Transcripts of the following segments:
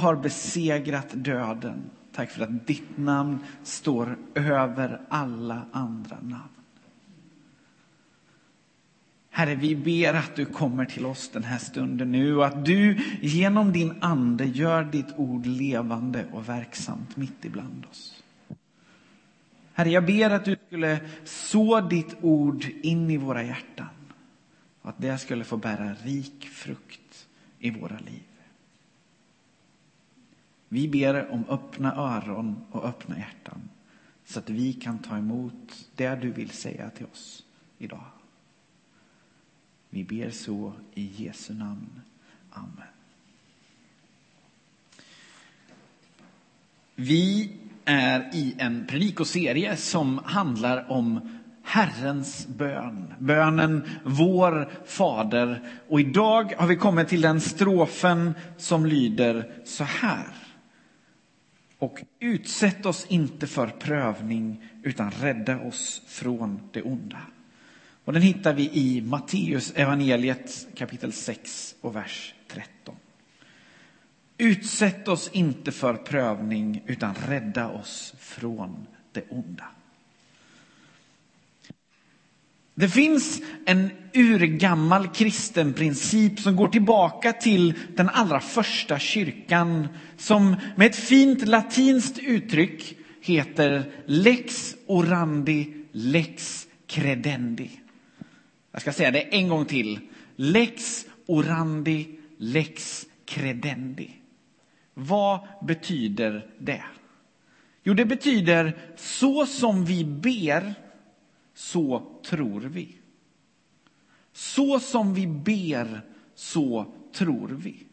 har besegrat döden. Tack för att ditt namn står över alla andra namn. Herre, vi ber att du kommer till oss den här stunden nu och att du genom din ande gör ditt ord levande och verksamt mitt ibland oss. Herre, jag ber att du skulle så ditt ord in i våra hjärtan och att det skulle få bära rik frukt i våra liv. Vi ber om öppna öron och öppna hjärtan så att vi kan ta emot det du vill säga till oss idag. Vi ber så i Jesu namn. Amen. Vi är i en predikoserie som handlar om Herrens bön, bönen Vår Fader. Och idag har vi kommit till den strofen som lyder så här. Och utsätt oss inte för prövning utan rädda oss från det onda. Och den hittar vi i Matteus evangeliet kapitel 6 och vers 13. Utsätt oss inte för prövning utan rädda oss från det onda. Det finns en urgammal kristen princip som går tillbaka till den allra första kyrkan som med ett fint latinskt uttryck heter lex orandi, lex credendi. Jag ska säga det en gång till. Lex orandi, lex credendi. Vad betyder det? Jo, det betyder så som vi ber, så tror vi. Så som vi ber, så tror vi.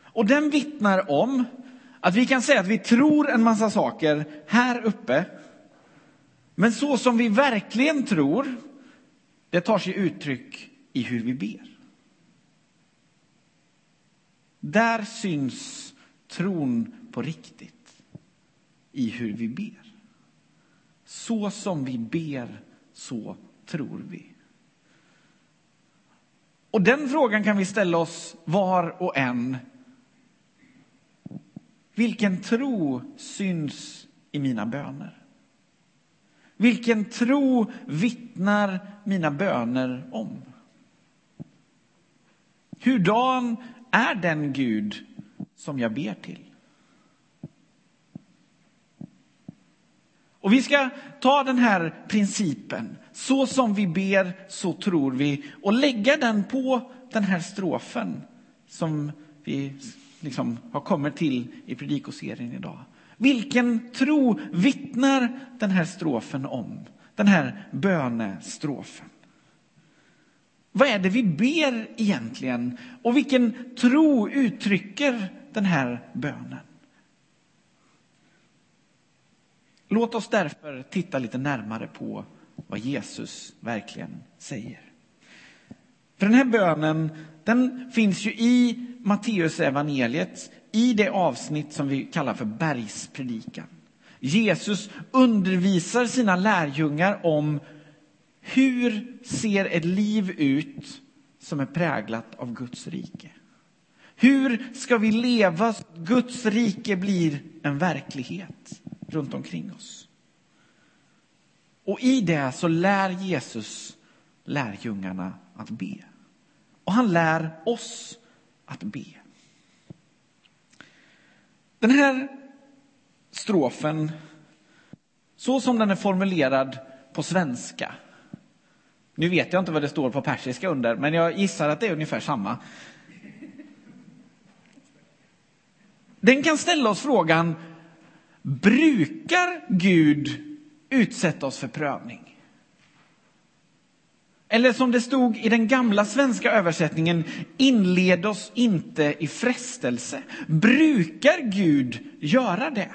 Och den vittnar om att vi kan säga att vi tror en massa saker här uppe. Men så som vi verkligen tror, det tar sig uttryck i hur vi ber. Där syns tron på riktigt, i hur vi ber. Så som vi ber, så tror vi. Och den frågan kan vi ställa oss var och en. Vilken tro syns i mina böner? Vilken tro vittnar mina böner om? Hurdan är den Gud som jag ber till? Och vi ska ta den här principen, så som vi ber, så tror vi, och lägga den på den här strofen som vi liksom har kommit till i predikoserien idag. Vilken tro vittnar den här strofen om? Den här bönestrofen. Vad är det vi ber egentligen? Och vilken tro uttrycker den här bönen? Låt oss därför titta lite närmare på vad Jesus verkligen säger. För den här bönen, den finns ju i Matteus evangeliet i det avsnitt som vi kallar för bergspredikan. Jesus undervisar sina lärjungar om hur ser ett liv ut som är präglat av Guds rike? Hur ska vi leva så att Guds rike blir en verklighet runt omkring oss? Och i det så lär Jesus lärjungarna att be. Och han lär oss att be. Den här strofen, så som den är formulerad på svenska. Nu vet jag inte vad det står på persiska under, men jag gissar att det är ungefär samma. Den kan ställa oss frågan, brukar Gud utsätta oss för prövning? Eller som det stod i den gamla svenska översättningen, inled oss inte i frestelse. Brukar Gud göra det?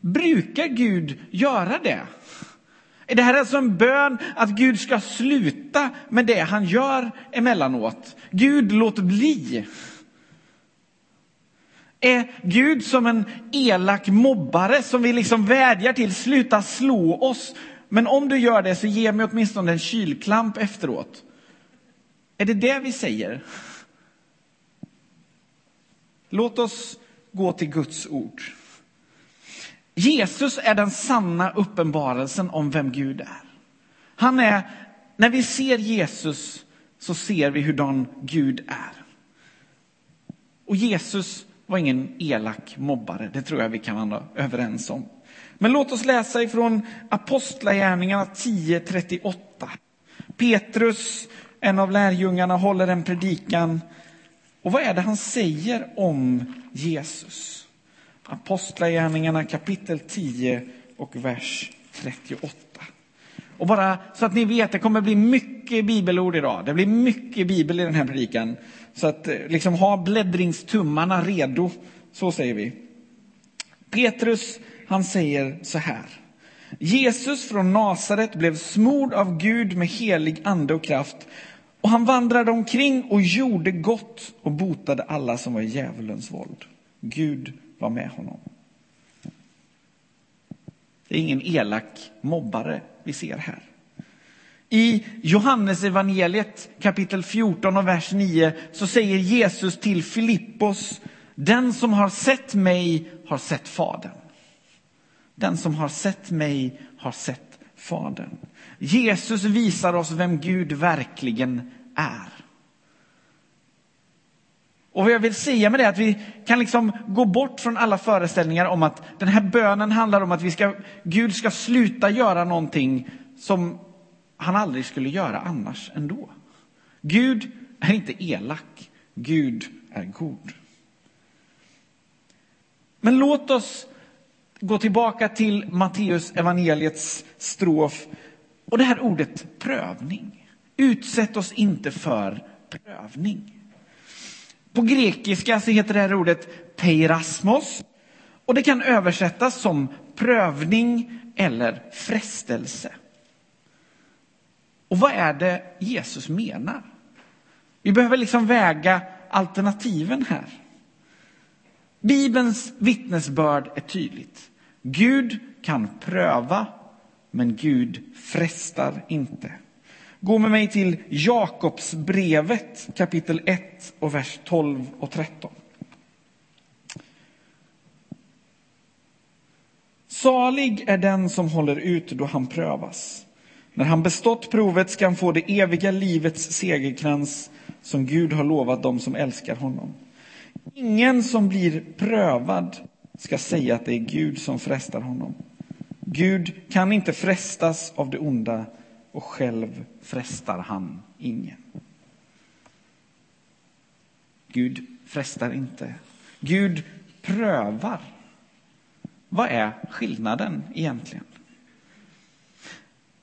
Brukar Gud göra det? Är det här alltså en bön att Gud ska sluta med det han gör emellanåt? Gud, låt bli. Är Gud som en elak mobbare som vi liksom vädjar till, sluta slå oss. Men om du gör det så ge mig åtminstone en kylklamp efteråt. Är det det vi säger? Låt oss gå till Guds ord. Jesus är den sanna uppenbarelsen om vem Gud är. Han är, när vi ser Jesus så ser vi hurdan Gud är. Och Jesus var ingen elak mobbare, det tror jag vi kan vara överens om. Men låt oss läsa ifrån Apostlagärningarna 10.38. Petrus, en av lärjungarna, håller en predikan. Och vad är det han säger om Jesus? Apostlagärningarna kapitel 10 och vers 38. Och bara så att ni vet, det kommer bli mycket bibelord idag. Det blir mycket bibel i den här predikan. Så att eh, liksom ha bläddringstummarna redo, så säger vi. Petrus, han säger så här. Jesus från Nasaret blev smord av Gud med helig ande och kraft och han vandrade omkring och gjorde gott och botade alla som var i djävulens våld. Gud var med honom. Det är ingen elak mobbare vi ser här. I Johannes evangeliet kapitel 14 och vers 9 så säger Jesus till Filippos, den som har sett mig har sett Fadern. Den som har sett mig har sett Fadern. Jesus visar oss vem Gud verkligen är. Och vad jag vill säga med det är att vi kan liksom gå bort från alla föreställningar om att den här bönen handlar om att vi ska, Gud ska sluta göra någonting som han aldrig skulle göra annars ändå. Gud är inte elak, Gud är god. Men låt oss gå tillbaka till Matteus evangeliets strof och det här ordet prövning. Utsätt oss inte för prövning. På grekiska så heter det här ordet peirasmos och det kan översättas som prövning eller frestelse. Och vad är det Jesus menar? Vi behöver liksom väga alternativen här. Bibelns vittnesbörd är tydligt. Gud kan pröva, men Gud frestar inte. Gå med mig till Jakobsbrevet kapitel 1 och vers 12 och 13. Salig är den som håller ut då han prövas. När han bestått provet ska han få det eviga livets segerkrans som Gud har lovat dem som älskar honom. Ingen som blir prövad ska säga att det är Gud som frestar honom. Gud kan inte frestas av det onda och själv frestar han ingen. Gud frestar inte. Gud prövar. Vad är skillnaden egentligen?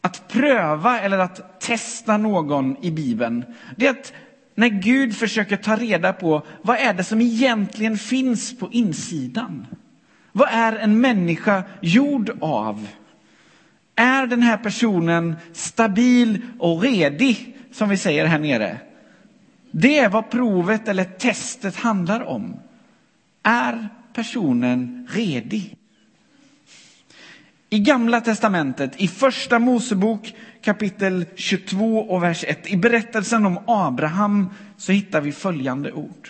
Att pröva eller att testa någon i Bibeln, det är att när Gud försöker ta reda på vad är det som egentligen finns på insidan. Vad är en människa gjord av? Är den här personen stabil och redig, som vi säger här nere? Det är vad provet eller testet handlar om. Är personen redig? I Gamla testamentet, i Första Mosebok kapitel 22 och vers 1, i berättelsen om Abraham så hittar vi följande ord.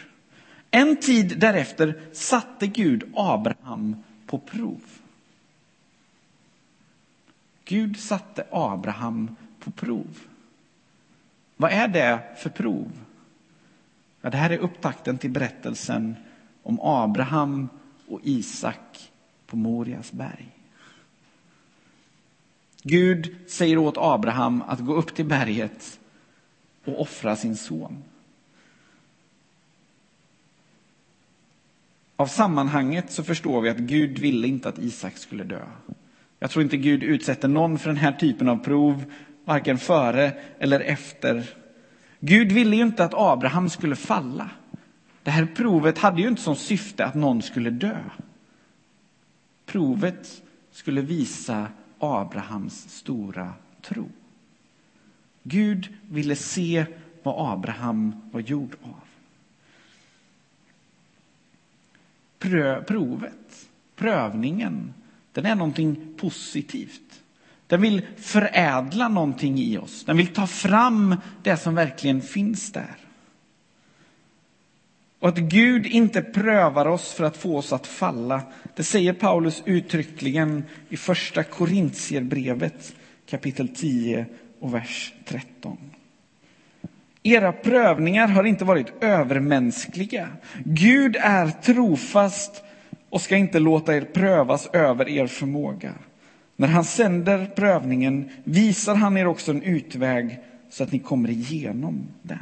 En tid därefter satte Gud Abraham på prov. Gud satte Abraham på prov. Vad är det för prov? Ja, det här är upptakten till berättelsen om Abraham och Isak på Morias berg. Gud säger åt Abraham att gå upp till berget och offra sin son. Av sammanhanget så förstår vi att Gud ville inte att Isak skulle dö. Jag tror inte Gud utsätter någon för den här typen av prov, varken före eller efter. Gud ville ju inte att Abraham skulle falla. Det här provet hade ju inte som syfte att någon skulle dö. Provet skulle visa Abrahams stora tro. Gud ville se vad Abraham var gjord av. Prö provet, prövningen, den är någonting positivt. Den vill förädla någonting i oss. Den vill ta fram det som verkligen finns där. Och att Gud inte prövar oss för att få oss att falla. Det säger Paulus uttryckligen i första Korintierbrevet kapitel 10 och vers 13. Era prövningar har inte varit övermänskliga. Gud är trofast och ska inte låta er prövas över er förmåga. När han sänder prövningen visar han er också en utväg så att ni kommer igenom den.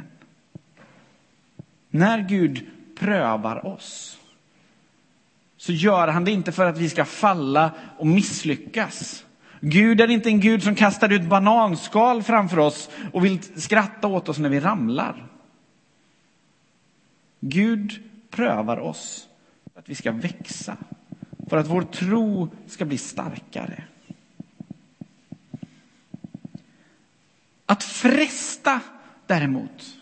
När Gud prövar oss så gör han det inte för att vi ska falla och misslyckas. Gud är inte en Gud som kastar ut bananskal framför oss och vill skratta åt oss när vi ramlar. Gud prövar oss för att vi ska växa, för att vår tro ska bli starkare. Att fresta däremot,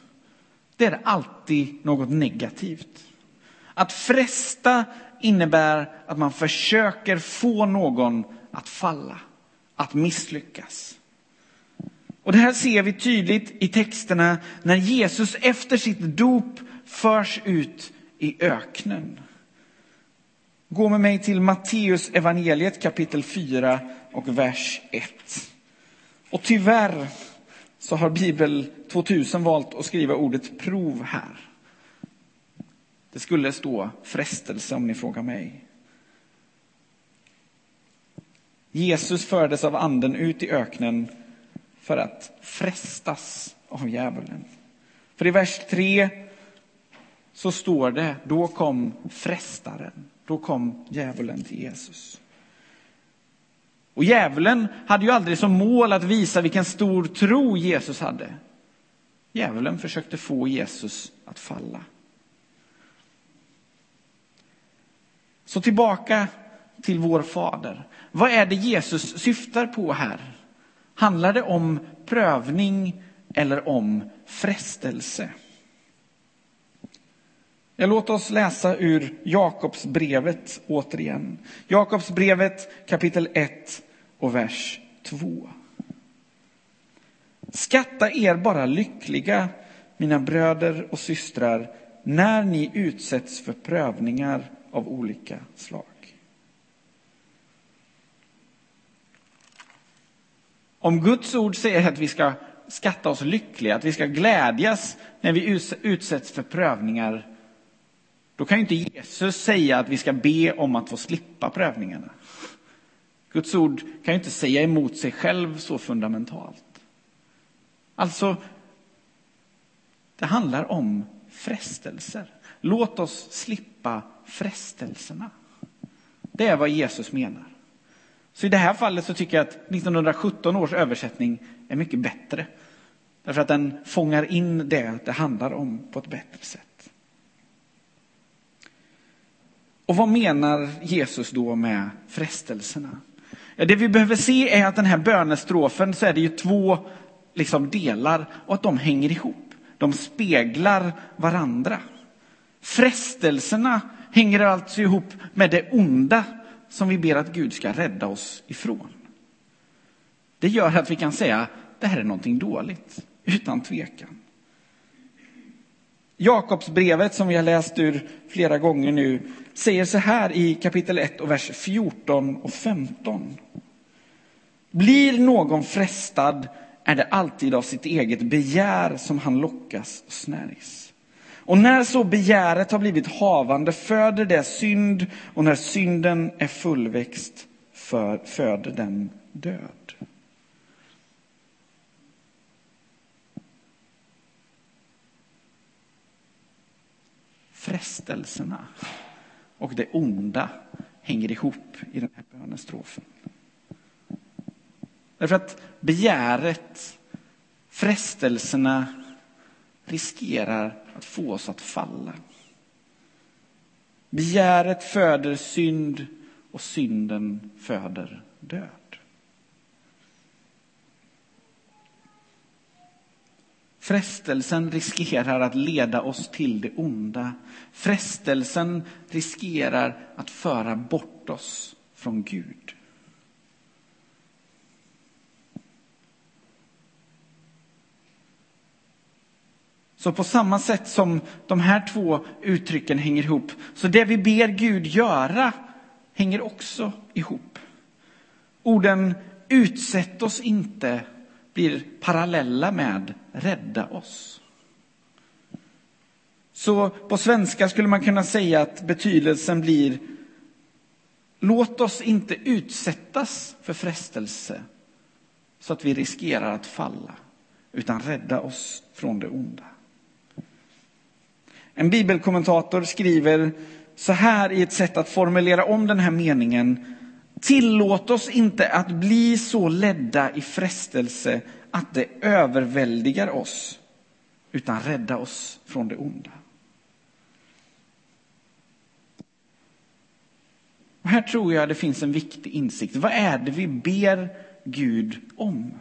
det är alltid något negativt. Att fresta innebär att man försöker få någon att falla, att misslyckas. Och det här ser vi tydligt i texterna när Jesus efter sitt dop förs ut i öknen. Gå med mig till Matteus evangeliet kapitel 4 och vers 1. Och tyvärr så har Bibel 2000 valt att skriva ordet prov här. Det skulle stå frestelse om ni frågar mig. Jesus fördes av anden ut i öknen för att frestas av djävulen. För i vers 3 så står det, då kom frestaren, då kom djävulen till Jesus. Och djävulen hade ju aldrig som mål att visa vilken stor tro Jesus hade. Djävulen försökte få Jesus att falla. Så tillbaka till vår fader. Vad är det Jesus syftar på här? Handlar det om prövning eller om frestelse? Ja, låt oss läsa ur Jakobsbrevet återigen. Jakobsbrevet kapitel 1 och vers 2. Skatta er bara lyckliga, mina bröder och systrar, när ni utsätts för prövningar av olika slag. Om Guds ord säger att vi ska skatta oss lyckliga, att vi ska glädjas när vi utsätts för prövningar, då kan ju inte Jesus säga att vi ska be om att få slippa prövningarna. Guds ord kan ju inte säga emot sig själv så fundamentalt. Alltså, det handlar om frestelser. Låt oss slippa frestelserna. Det är vad Jesus menar. Så i det här fallet så tycker jag att 1917 års översättning är mycket bättre. Därför att den fångar in det det handlar om på ett bättre sätt. Och vad menar Jesus då med frestelserna? Det vi behöver se är att den här bönestrofen så är det ju två liksom, delar och att de hänger ihop. De speglar varandra. Frestelserna hänger alltså ihop med det onda som vi ber att Gud ska rädda oss ifrån. Det gör att vi kan säga att det här är någonting dåligt, utan tvekan. Jakobsbrevet som vi har läst ur flera gånger nu säger så här i kapitel 1 och vers 14 och 15. Blir någon frestad är det alltid av sitt eget begär som han lockas och snärjs. Och när så begäret har blivit havande föder det synd och när synden är fullväxt för, föder den död. Frestelserna och det onda hänger ihop i den här bönestrofen. Därför att begäret, frestelserna riskerar att få oss att falla. Begäret föder synd och synden föder död. Frestelsen riskerar att leda oss till det onda. Frestelsen riskerar att föra bort oss från Gud. Så på samma sätt som de här två uttrycken hänger ihop, så det vi ber Gud göra hänger också ihop. Orden utsätt oss inte blir parallella med rädda oss. Så på svenska skulle man kunna säga att betydelsen blir låt oss inte utsättas för frestelse så att vi riskerar att falla, utan rädda oss från det onda. En bibelkommentator skriver så här i ett sätt att formulera om den här meningen. Tillåt oss inte att bli så ledda i frestelse att det överväldigar oss, utan rädda oss från det onda. Och här tror jag det finns en viktig insikt. Vad är det vi ber Gud om?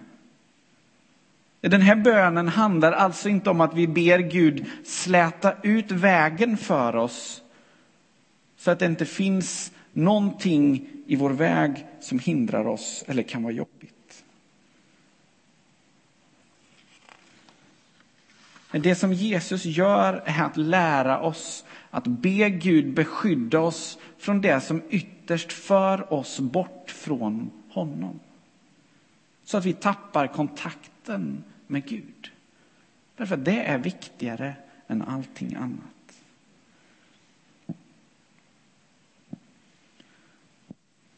Den här bönen handlar alltså inte om att vi ber Gud släta ut vägen för oss så att det inte finns någonting i vår väg som hindrar oss eller kan vara jobbigt. Det som Jesus gör är att lära oss att be Gud beskydda oss från det som ytterst för oss bort från honom. Så att vi tappar kontakten med Gud. Därför att det är viktigare än allting annat.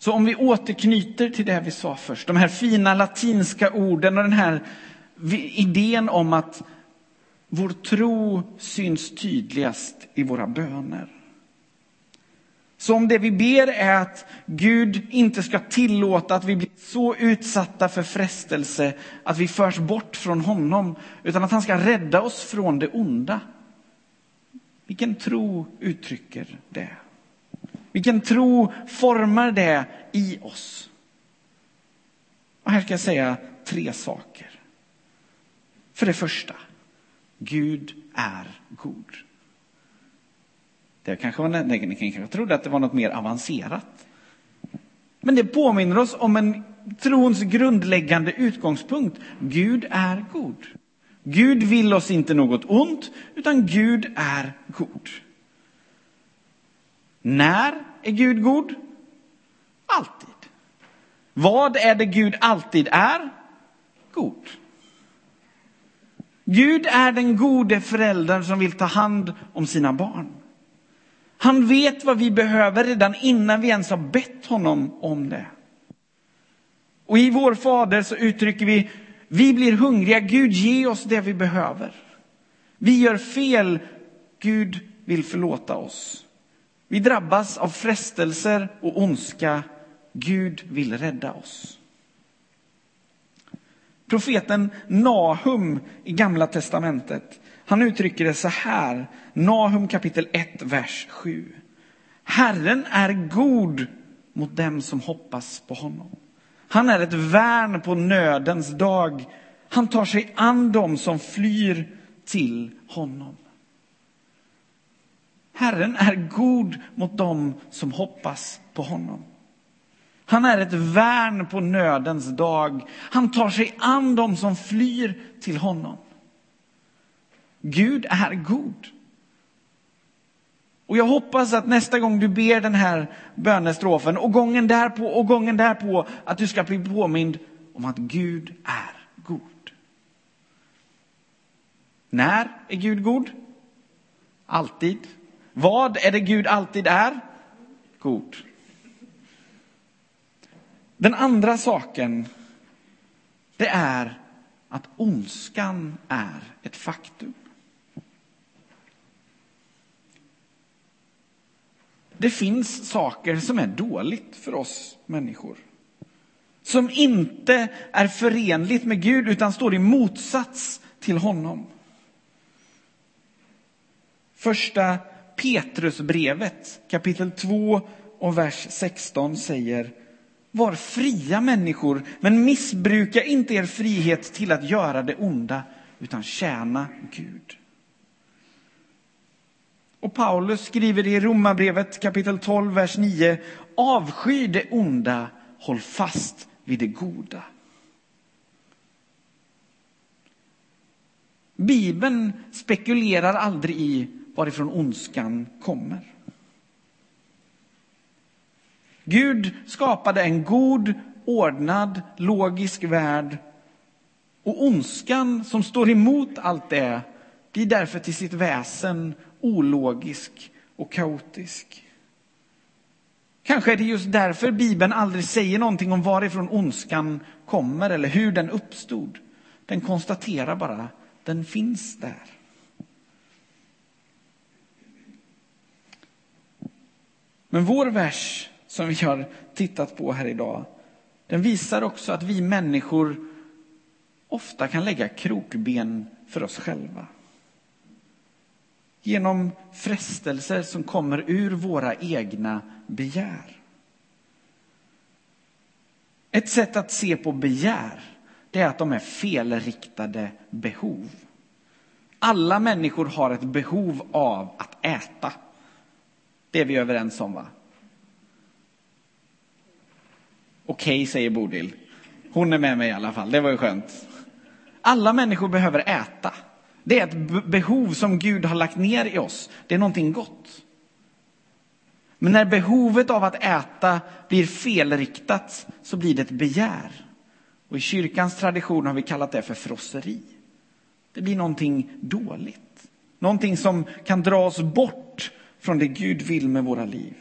Så om vi återknyter till det vi sa först, de här fina latinska orden och den här idén om att vår tro syns tydligast i våra böner. Så om det vi ber är att Gud inte ska tillåta att vi blir så utsatta för frestelse att vi förs bort från honom, utan att han ska rädda oss från det onda. Vilken tro uttrycker det? Vilken tro formar det i oss? Och här ska jag säga tre saker. För det första, Gud är god. Det kanske var, ni kanske trodde att det var något mer avancerat. Men det påminner oss om en trons grundläggande utgångspunkt. Gud är god. Gud vill oss inte något ont, utan Gud är god. När är Gud god? Alltid. Vad är det Gud alltid är? God. Gud är den gode föräldern som vill ta hand om sina barn. Han vet vad vi behöver redan innan vi ens har bett honom om det. Och i vår fader så uttrycker vi, vi blir hungriga, Gud ge oss det vi behöver. Vi gör fel, Gud vill förlåta oss. Vi drabbas av frestelser och ondska, Gud vill rädda oss. Profeten Nahum i Gamla testamentet, han uttrycker det så här, Nahum kapitel 1, vers 7. Herren är god mot dem som hoppas på honom. Han är ett värn på nödens dag. Han tar sig an dem som flyr till honom. Herren är god mot dem som hoppas på honom. Han är ett värn på nödens dag. Han tar sig an dem som flyr till honom. Gud är god. Och jag hoppas att nästa gång du ber den här bönestrofen och gången därpå och gången därpå att du ska bli påmind om att Gud är god. När är Gud god? Alltid. Vad är det Gud alltid är? God. Den andra saken, det är att ondskan är ett faktum. Det finns saker som är dåligt för oss människor. Som inte är förenligt med Gud utan står i motsats till honom. Första Petrusbrevet kapitel 2 och vers 16 säger Var fria människor, men missbruka inte er frihet till att göra det onda, utan tjäna Gud. Och Paulus skriver i Romarbrevet kapitel 12, vers 9. Avsky det onda, håll fast vid det goda. Bibeln spekulerar aldrig i varifrån ondskan kommer. Gud skapade en god, ordnad, logisk värld och ondskan som står emot allt det blir därför till sitt väsen ologisk och kaotisk. Kanske är det just därför Bibeln aldrig säger någonting om varifrån ondskan kommer eller hur den uppstod. Den konstaterar bara, den finns där. Men vår vers som vi har tittat på här idag, den visar också att vi människor ofta kan lägga krokben för oss själva. Genom frestelser som kommer ur våra egna begär. Ett sätt att se på begär, det är att de är felriktade behov. Alla människor har ett behov av att äta. Det är vi överens om, va? Okej, okay, säger Bodil. Hon är med mig i alla fall, det var ju skönt. Alla människor behöver äta. Det är ett behov som Gud har lagt ner i oss. Det är någonting gott. Men när behovet av att äta blir felriktat så blir det ett begär. Och i kyrkans tradition har vi kallat det för frosseri. Det blir någonting dåligt. Någonting som kan dra oss bort från det Gud vill med våra liv.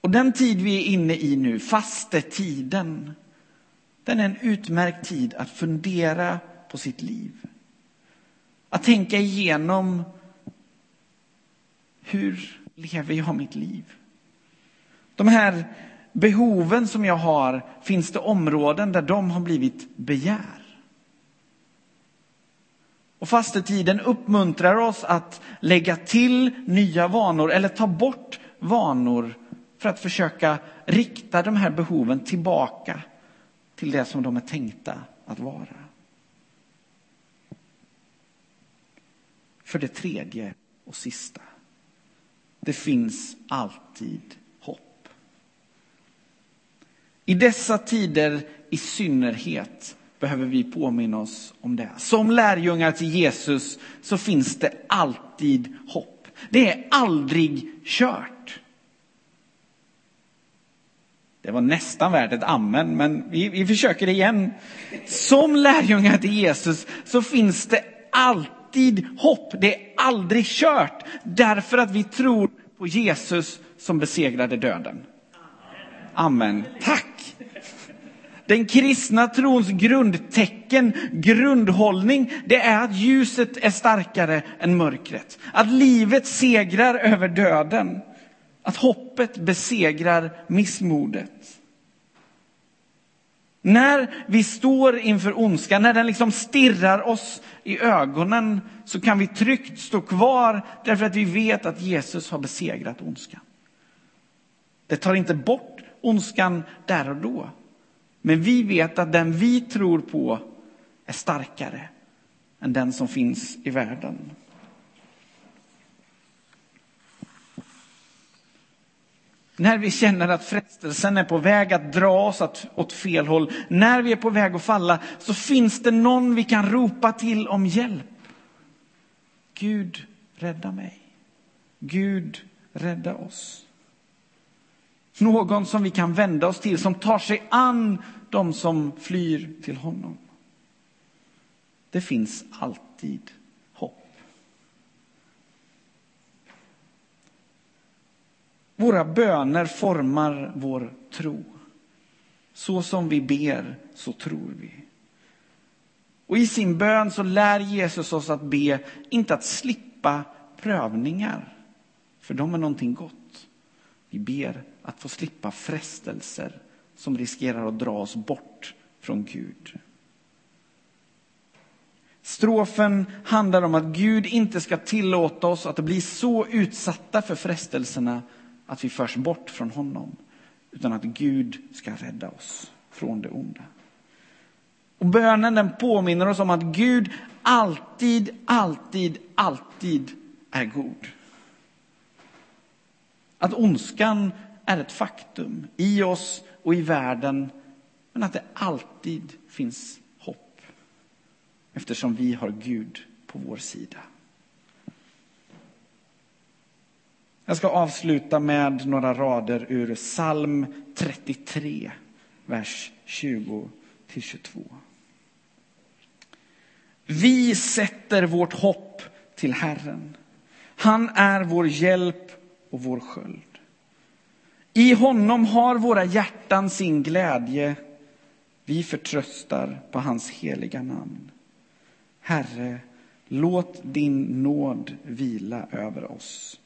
Och den tid vi är inne i nu, fastetiden, den är en utmärkt tid att fundera på sitt liv. Att tänka igenom hur lever jag mitt liv? De här behoven som jag har, finns det områden där de har blivit begär? Och fastetiden uppmuntrar oss att lägga till nya vanor eller ta bort vanor för att försöka rikta de här behoven tillbaka till det som de är tänkta att vara. För det tredje och sista. Det finns alltid hopp. I dessa tider i synnerhet behöver vi påminna oss om det. Som lärjungar till Jesus så finns det alltid hopp. Det är aldrig kört. Det var nästan värt ett amen, men vi, vi försöker igen. Som lärjungar till Jesus så finns det alltid hopp. Det är aldrig kört, därför att vi tror på Jesus som besegrade döden. Amen. Tack! Den kristna trons grundtecken, grundhållning, det är att ljuset är starkare än mörkret. Att livet segrar över döden. Att hoppet besegrar missmodet. När vi står inför ondskan, när den liksom stirrar oss i ögonen, så kan vi tryggt stå kvar därför att vi vet att Jesus har besegrat ondskan. Det tar inte bort ondskan där och då. Men vi vet att den vi tror på är starkare än den som finns i världen. När vi känner att frestelsen är på väg att dra oss åt fel håll, när vi är på väg att falla, så finns det någon vi kan ropa till om hjälp. Gud, rädda mig. Gud, rädda oss. Någon som vi kan vända oss till, som tar sig an de som flyr till honom. Det finns alltid hopp. Våra böner formar vår tro. Så som vi ber, så tror vi. Och i sin bön så lär Jesus oss att be, inte att slippa prövningar, för de är någonting gott. Vi ber att få slippa frestelser som riskerar att dra oss bort från Gud. Strofen handlar om att Gud inte ska tillåta oss att bli så utsatta för frestelserna att vi förs bort från honom, utan att Gud ska rädda oss från det onda. Och bönen den påminner oss om att Gud alltid, alltid, alltid är god. Att ondskan är ett faktum i oss och i världen, men att det alltid finns hopp. eftersom vi har Gud på vår sida. Jag ska avsluta med några rader ur psalm 33, vers 20 till 22. Vi sätter vårt hopp till Herren. Han är vår hjälp och vår sköld. I honom har våra hjärtan sin glädje. Vi förtröstar på hans heliga namn. Herre, låt din nåd vila över oss,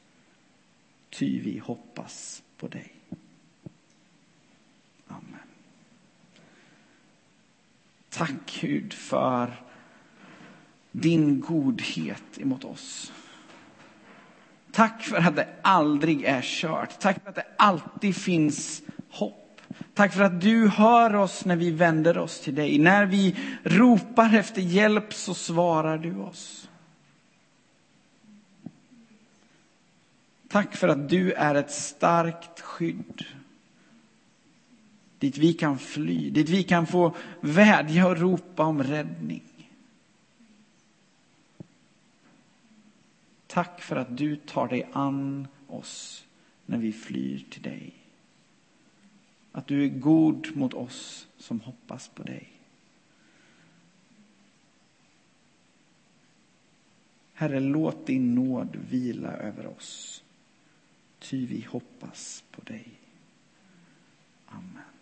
ty vi hoppas på dig. Amen. Tack Gud för din godhet emot oss. Tack för att det aldrig är kört. Tack för att det alltid finns hopp. Tack för att du hör oss när vi vänder oss till dig. När vi ropar efter hjälp så svarar du oss. Tack för att du är ett starkt skydd. Dit vi kan fly, dit vi kan få vädja och ropa om räddning. Tack för att du tar dig an oss när vi flyr till dig. Att du är god mot oss som hoppas på dig. Herre, låt din nåd vila över oss, ty vi hoppas på dig. Amen.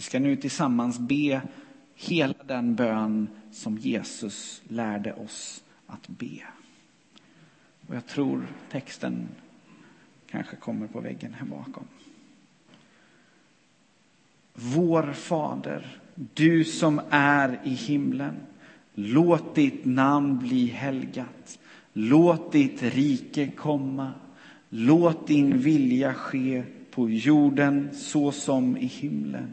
Vi ska nu tillsammans be hela den bön som Jesus lärde oss att be. Och jag tror texten kanske kommer på väggen här bakom. Vår Fader, du som är i himlen. Låt ditt namn bli helgat. Låt ditt rike komma. Låt din vilja ske på jorden så som i himlen.